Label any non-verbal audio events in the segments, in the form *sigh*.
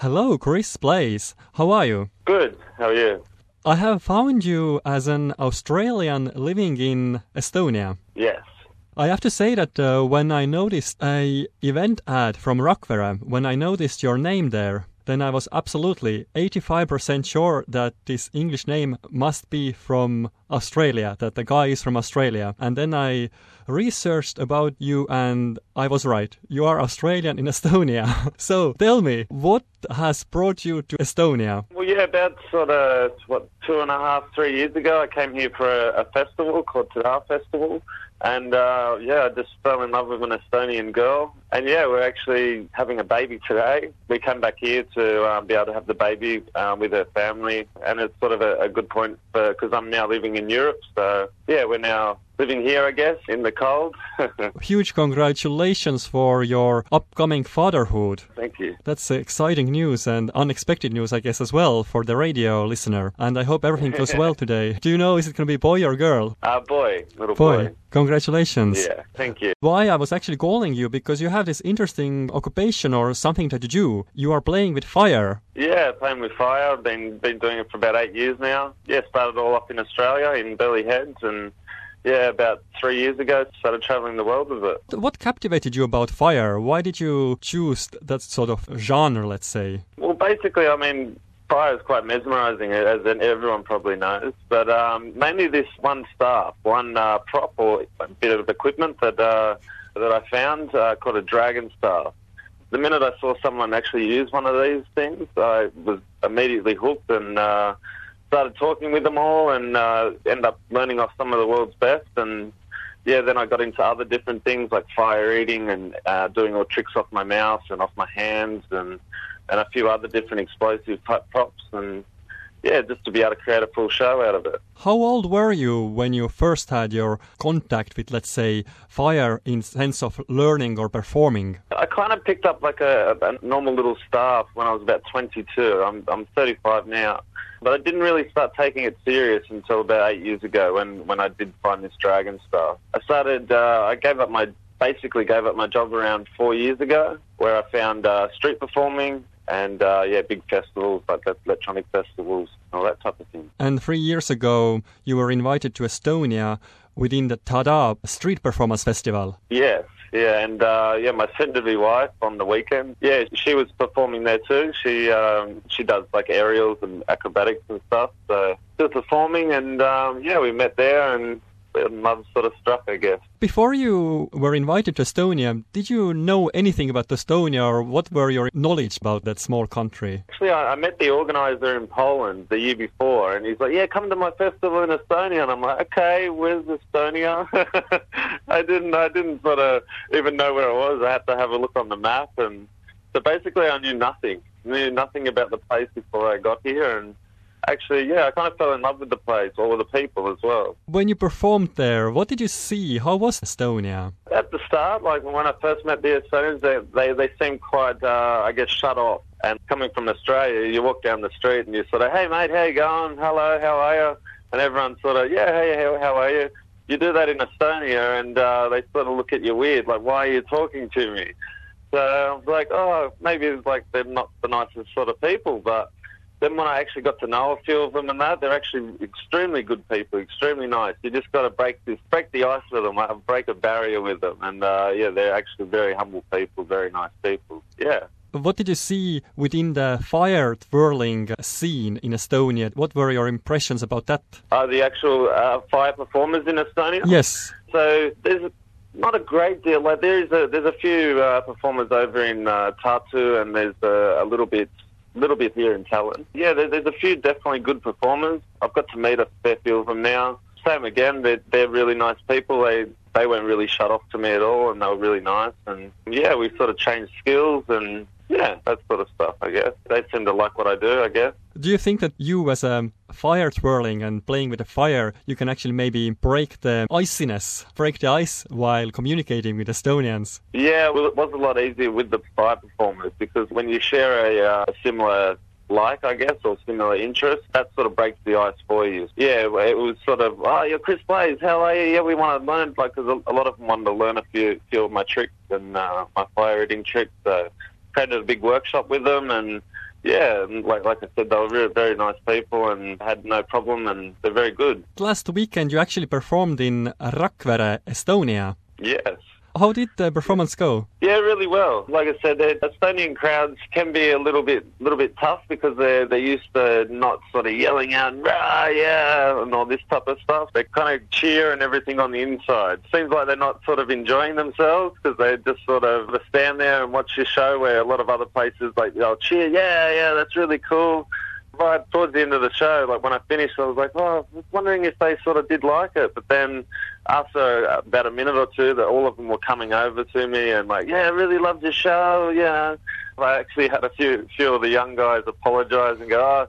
Hello, Chris Blaze. How are you? Good. How are you? I have found you as an Australian living in Estonia. Yes. I have to say that uh, when I noticed a event ad from Rakvere, when I noticed your name there, then I was absolutely 85% sure that this English name must be from Australia, that the guy is from Australia. And then I researched about you and I was right. You are Australian in *laughs* Estonia. so tell me, what has brought you to Estonia? Well, yeah, about sort of, what, two and a half, three years ago, I came here for a, a festival called Tadar Festival. And uh, yeah, I just fell in love with an Estonian girl. And yeah, we're actually having a baby today. We came back here to um, be able to have the baby um, with her family. And it's sort of a, a good point because I'm now living in Europe. So yeah, we're now living here, I guess, in the cold. *laughs* Huge congratulations for your upcoming fatherhood. Thank you. That's exciting news and unexpected news, I guess, as well for the radio listener. And I hope everything goes *laughs* well today. Do you know, is it going to be boy or girl? Uh, boy, little boy. boy. Congratulations. Yeah, thank you. Why I was actually calling you because you have this interesting occupation or something that you do. You are playing with fire. Yeah, playing with fire. I've been been doing it for about eight years now. Yeah, started all up in Australia in Burleigh Heads and yeah, about three years ago, started traveling the world with it. What captivated you about fire? Why did you choose that sort of genre, let's say? Well, basically, I mean, fire is quite mesmerizing, as everyone probably knows. But um, mainly this one staff, one uh, prop or bit of equipment that uh, that I found uh, called a dragon staff. The minute I saw someone actually use one of these things, I was immediately hooked and uh, started talking with them all and uh, ended up learning off some of the world's best. And yeah, then I got into other different things like fire eating and uh, doing all tricks off my mouth and off my hands and and a few other different explosive type props and yeah, just to be able to create a full show out of it. How old were you when you first had your contact with, let's say, fire in sense of learning or performing? I kind of picked up like a, a normal little staff when I was about 22. I'm, I'm 35 now. But I didn't really start taking it serious until about eight years ago when, when I did find this dragon staff. I started, uh, I gave up my, basically gave up my job around four years ago where I found uh, street performing and uh, yeah, big festivals like electronic festivals, and all that type of thing. And three years ago, you were invited to Estonia within the Tada Street Performance Festival. Yes, yeah, and uh, yeah, my soon-to-be wife on the weekend, yeah, she was performing there too. She um, she does like aerials and acrobatics and stuff. So she was performing, and um, yeah, we met there, and love sort of struck, I guess. Before you were invited to Estonia, did you know anything about Estonia or what were your knowledge about that small country? Actually, I, I met the organizer in Poland the year before, and he's like, "Yeah, come to my festival in Estonia." And I'm like, "Okay, where's Estonia?" *laughs* I didn't, I didn't sort of even know where it was. I had to have a look on the map, and so basically, I knew nothing, knew nothing about the place before I got here, and actually, yeah, I kind of fell in love with the place, or with the people as well. When you performed there, what did you see? How was Estonia? At the start, like when I first met the Estonians, they they, they seemed quite, uh, I guess, shut off. And coming from Australia, you walk down the street and you sort of, hey mate, how you going? Hello, how are you? And everyone's sort of, yeah, hey, how, how are you? You do that in Estonia, and uh, they sort of look at you weird, like, why are you talking to me? So I was like, oh, maybe it's like they're not the nicest sort of people, but then when I actually got to know a few of them and that, they're actually extremely good people, extremely nice. You just got to break this, break the ice with them, break a barrier with them, and uh, yeah, they're actually very humble people, very nice people. Yeah. What did you see within the fire twirling scene in Estonia? What were your impressions about that? Uh, the actual uh, fire performers in Estonia. Yes. So there's not a great deal. Like there's a there's a few uh, performers over in uh, Tartu, and there's a, a little bit little bit here in Tallinn. Yeah, there, there's a few definitely good performers. I've got to meet a fair few of them now. Same again, they're, they're really nice people. They they weren't really shut off to me at all, and they were really nice. And yeah, we sort of changed skills and yeah, that sort of stuff, I guess. They seem to like what I do, I guess. Do you think that you, as a fire twirling and playing with the fire, you can actually maybe break the iciness, break the ice while communicating with Estonians? Yeah, well, it was a lot easier with the fire performers because when you share a uh, similar like, I guess, or similar interest, that sort of breaks the ice for you. Yeah, it was sort of, oh, you're Chris Blaze, how are you? Yeah, we want to learn, like, because a, lot of them wanted to learn a few, few of my tricks and uh, my fire eating tricks. So created a big workshop with them, and yeah, like like I said, they were very, very nice people and had no problem, and they're very good. Last weekend, you actually performed in Rakvere, Estonia. Yes. How did the performance go? Yeah, really well. Like I said, the Estonian crowds can be a little bit, little bit tough because they're they're used to not sort of yelling out rah yeah and all this type of stuff. They kind of cheer and everything on the inside. Seems like they're not sort of enjoying themselves because they just sort of stand there and watch your show. Where a lot of other places like they'll cheer, yeah, yeah, that's really cool right towards the end of the show, like when I finished, I was like, oh, I was wondering if they sort of did like it. But then after about a minute or two, that all of them were coming over to me and like, yeah, I really loved your show. Yeah, I actually had a few few of the young guys apologise and go, oh,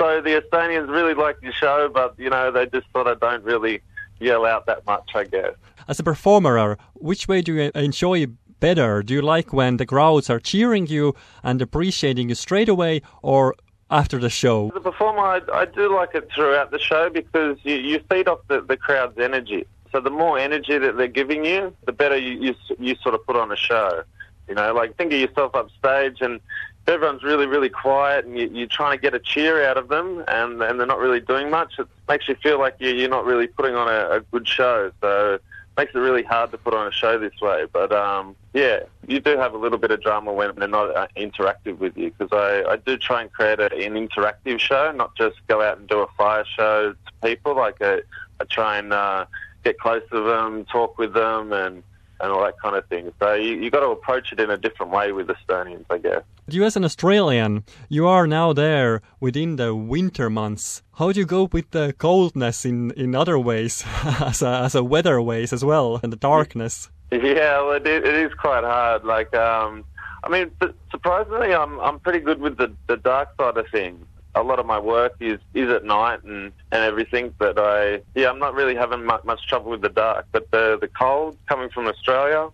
so the Estonians really like your show, but you know they just sort of don't really yell out that much, I guess. As a performer, which way do you enjoy better? Do you like when the crowds are cheering you and appreciating you straight away, or after the show? As a performer, I, I do like it throughout the show because you, you feed off the, the crowd's energy. So the more energy that they're giving you, the better you, you, you sort of put on a show. You know, like think of yourself upstage and everyone's really, really quiet and you, you're trying to get a cheer out of them and, and they're not really doing much, it makes you feel like you, you're not really putting on a, a good show. So makes it really hard to put on a show this way. But um, yeah, you do have a little bit of drama when they're not uh, interactive with you because I, I do try and create a, an interactive show, not just go out and do a fire show to people. Like I, I try and uh, get close to them, talk with them, and and all that kind of thing. So you you got to approach it in a different way with Estonians, I guess. You as an Australian, you are now there within the winter months. How do you go with the coldness in, in other ways, *laughs* as a as a weather ways as well, and the darkness? Yeah, well, it, it is quite hard. Like, um, I mean, surprisingly, I'm I'm pretty good with the the dark side of things a lot of my work is is at night and and everything. But I yeah, I'm not really having much, much trouble with the dark. But the the cold coming from Australia,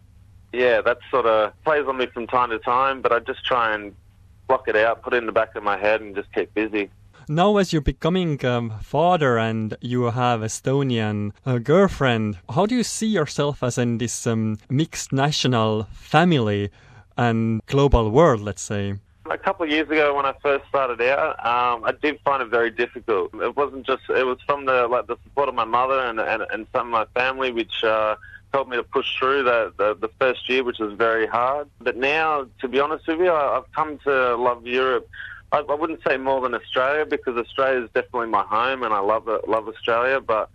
yeah, that sort of plays on me from time to time. But I just try and block it out, put it in the back of my head, and just keep busy. Now, as you're becoming um, father and you have Estonian uh, girlfriend, how do you see yourself as in this um, mixed national family and global world, let's say? A couple of years ago, when I first started out, um, I did find it very difficult. It wasn't just; it was from the like the support of my mother and and, and some of my family, which uh, helped me to push through the, the the first year, which was very hard. But now, to be honest with you, I, I've come to love Europe. I, I wouldn't say more than Australia because Australia is definitely my home, and I love it, love Australia. But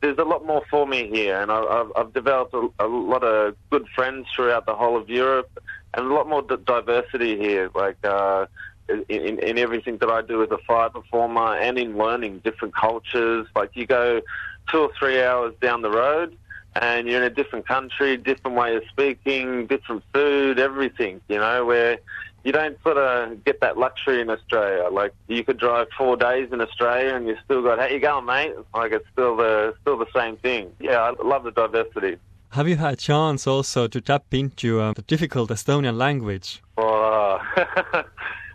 there's a lot more for me here, and I've, I've developed a, a lot of good friends throughout the whole of Europe and a lot more diversity here, like uh, in, in everything that I do as a fire performer and in learning different cultures. Like you go two or three hours down the road and you're in a different country, different way of speaking, different food, everything, you know, where you don't sort of get that luxury in Australia. Like you could drive four days in Australia and you still got, how you going, mate? Like it's still the still the same thing. Yeah, I love the diversity. Have you had a chance also to tap into uh, the difficult Estonian language? Oh, *laughs*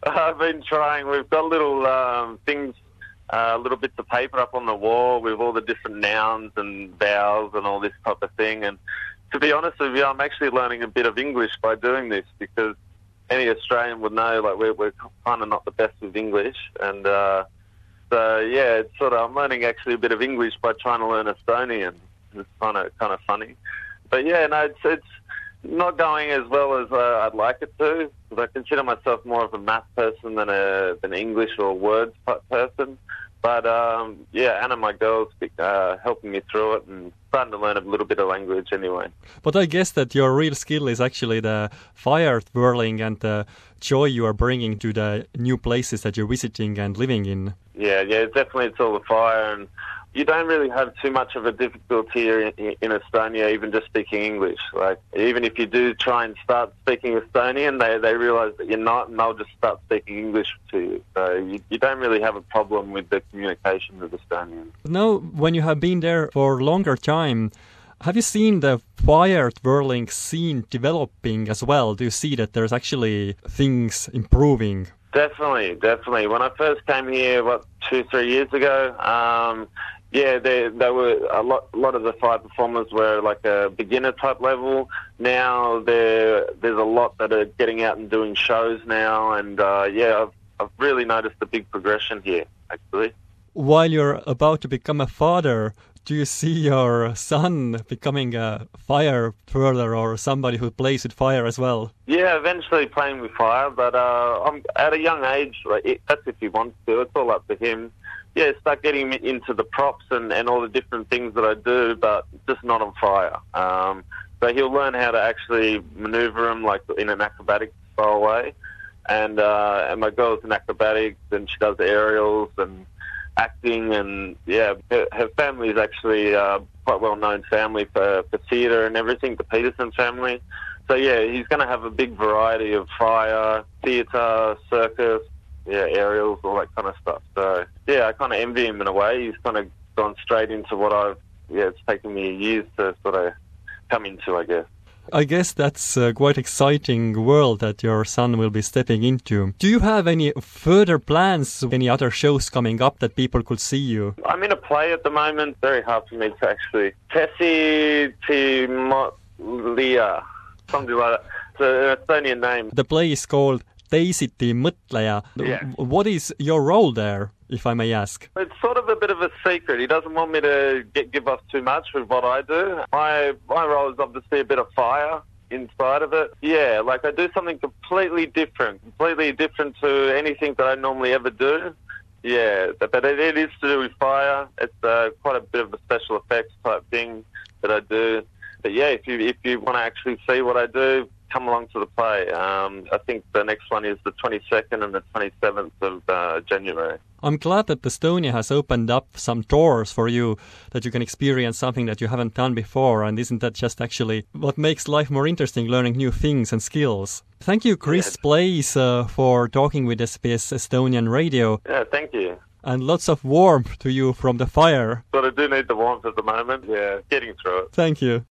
I've been trying. We've got little um, things, uh, little bits of paper up on the wall with all the different nouns and vowels and all this type of thing. And to be honest with you, I'm actually learning a bit of English by doing this because any Australian would know like we're, we're kind of not the best with English. And uh, so, yeah, it's sort of, I'm learning actually a bit of English by trying to learn Estonian. It's kind of kind of funny but yeah, no, it's it's not going as well as uh, I'd like it to. Because I consider myself more of a math person than a than English or words person. But um, yeah, Anna, my girls, uh, helping me through it and starting to learn a little bit of language anyway. But I guess that your real skill is actually the fire twirling and the joy you are bringing to the new places that you're visiting and living in. Yeah, yeah, definitely it's all the fire and you don't really have too much of a difficulty in, in Estonia, even just speaking English. Like even if you do try and start speaking Estonian, they they realise that you're not, and they'll just start speaking English to you. So you, you don't really have a problem with the communication with Estonians. Now, when you have been there for a longer time. Have you seen the fire twirling scene developing as well? Do you see that there's actually things improving? Definitely, definitely. When I first came here, what two, three years ago, um, yeah, they they were a lot. A lot of the fire performers were like a beginner type level. Now there there's a lot that are getting out and doing shows now, and uh, yeah, I've I've really noticed a big progression here, actually. While you're about to become a father, do you see your son becoming a fire twirler or somebody who plays with fire as well? Yeah, eventually playing with fire, but uh, I'm at a young age. Like it, that's if he wants to. It's all up to him. Yeah, start getting him into the props and, and all the different things that I do, but just not on fire. Um, so he'll learn how to actually maneuver them like in an acrobatic style way. And uh, and my girl's in acrobatics and she does aerials and acting and yeah, her, her family is actually uh, quite well known family for, for theatre and everything, the Peterson family. So yeah, he's going to have a big variety of fire, theatre, circus, yeah, aerials, all that kind of stuff. So yeah, I kind of envy him in a way. He's kind of gone straight into what I've yeah, it's taken me years to sort of come into, I guess. I guess that's a quite exciting world that your son will be stepping into. Do you have any further plans, any other shows coming up that people could see you? I'm in a play at the moment. Very hard for me to actually. Tessie Timolia, something like that. It's an Estonian name. The play is called Teisiti mõtleja. Yeah. What is your role there, if I may ask? It's sort of a bit of a secret. He doesn't want me to get, give off too much with what I do. My my role is obviously a bit of fire inside of it. Yeah, like I do something completely different, completely different to anything that I normally ever do. Yeah, but but it, it is to do with fire. It's uh, quite a bit of a special effects type thing that I do. But yeah, if you if you want to actually see what I do, come along to the play. Um, I think the next one is the 22nd and the 27th of uh, January. I'm glad that Estonia has opened up some doors for you, that you can experience something that you haven't done before. And isn't that just actually what makes life more interesting, learning new things and skills? Thank you, Chris Yeah. Blaze, uh, for talking with SBS Estonian Radio. Yeah, thank you. And lots of warmth to you from the fire. But I do need the warmth at the moment. Yeah, getting through it. Thank you.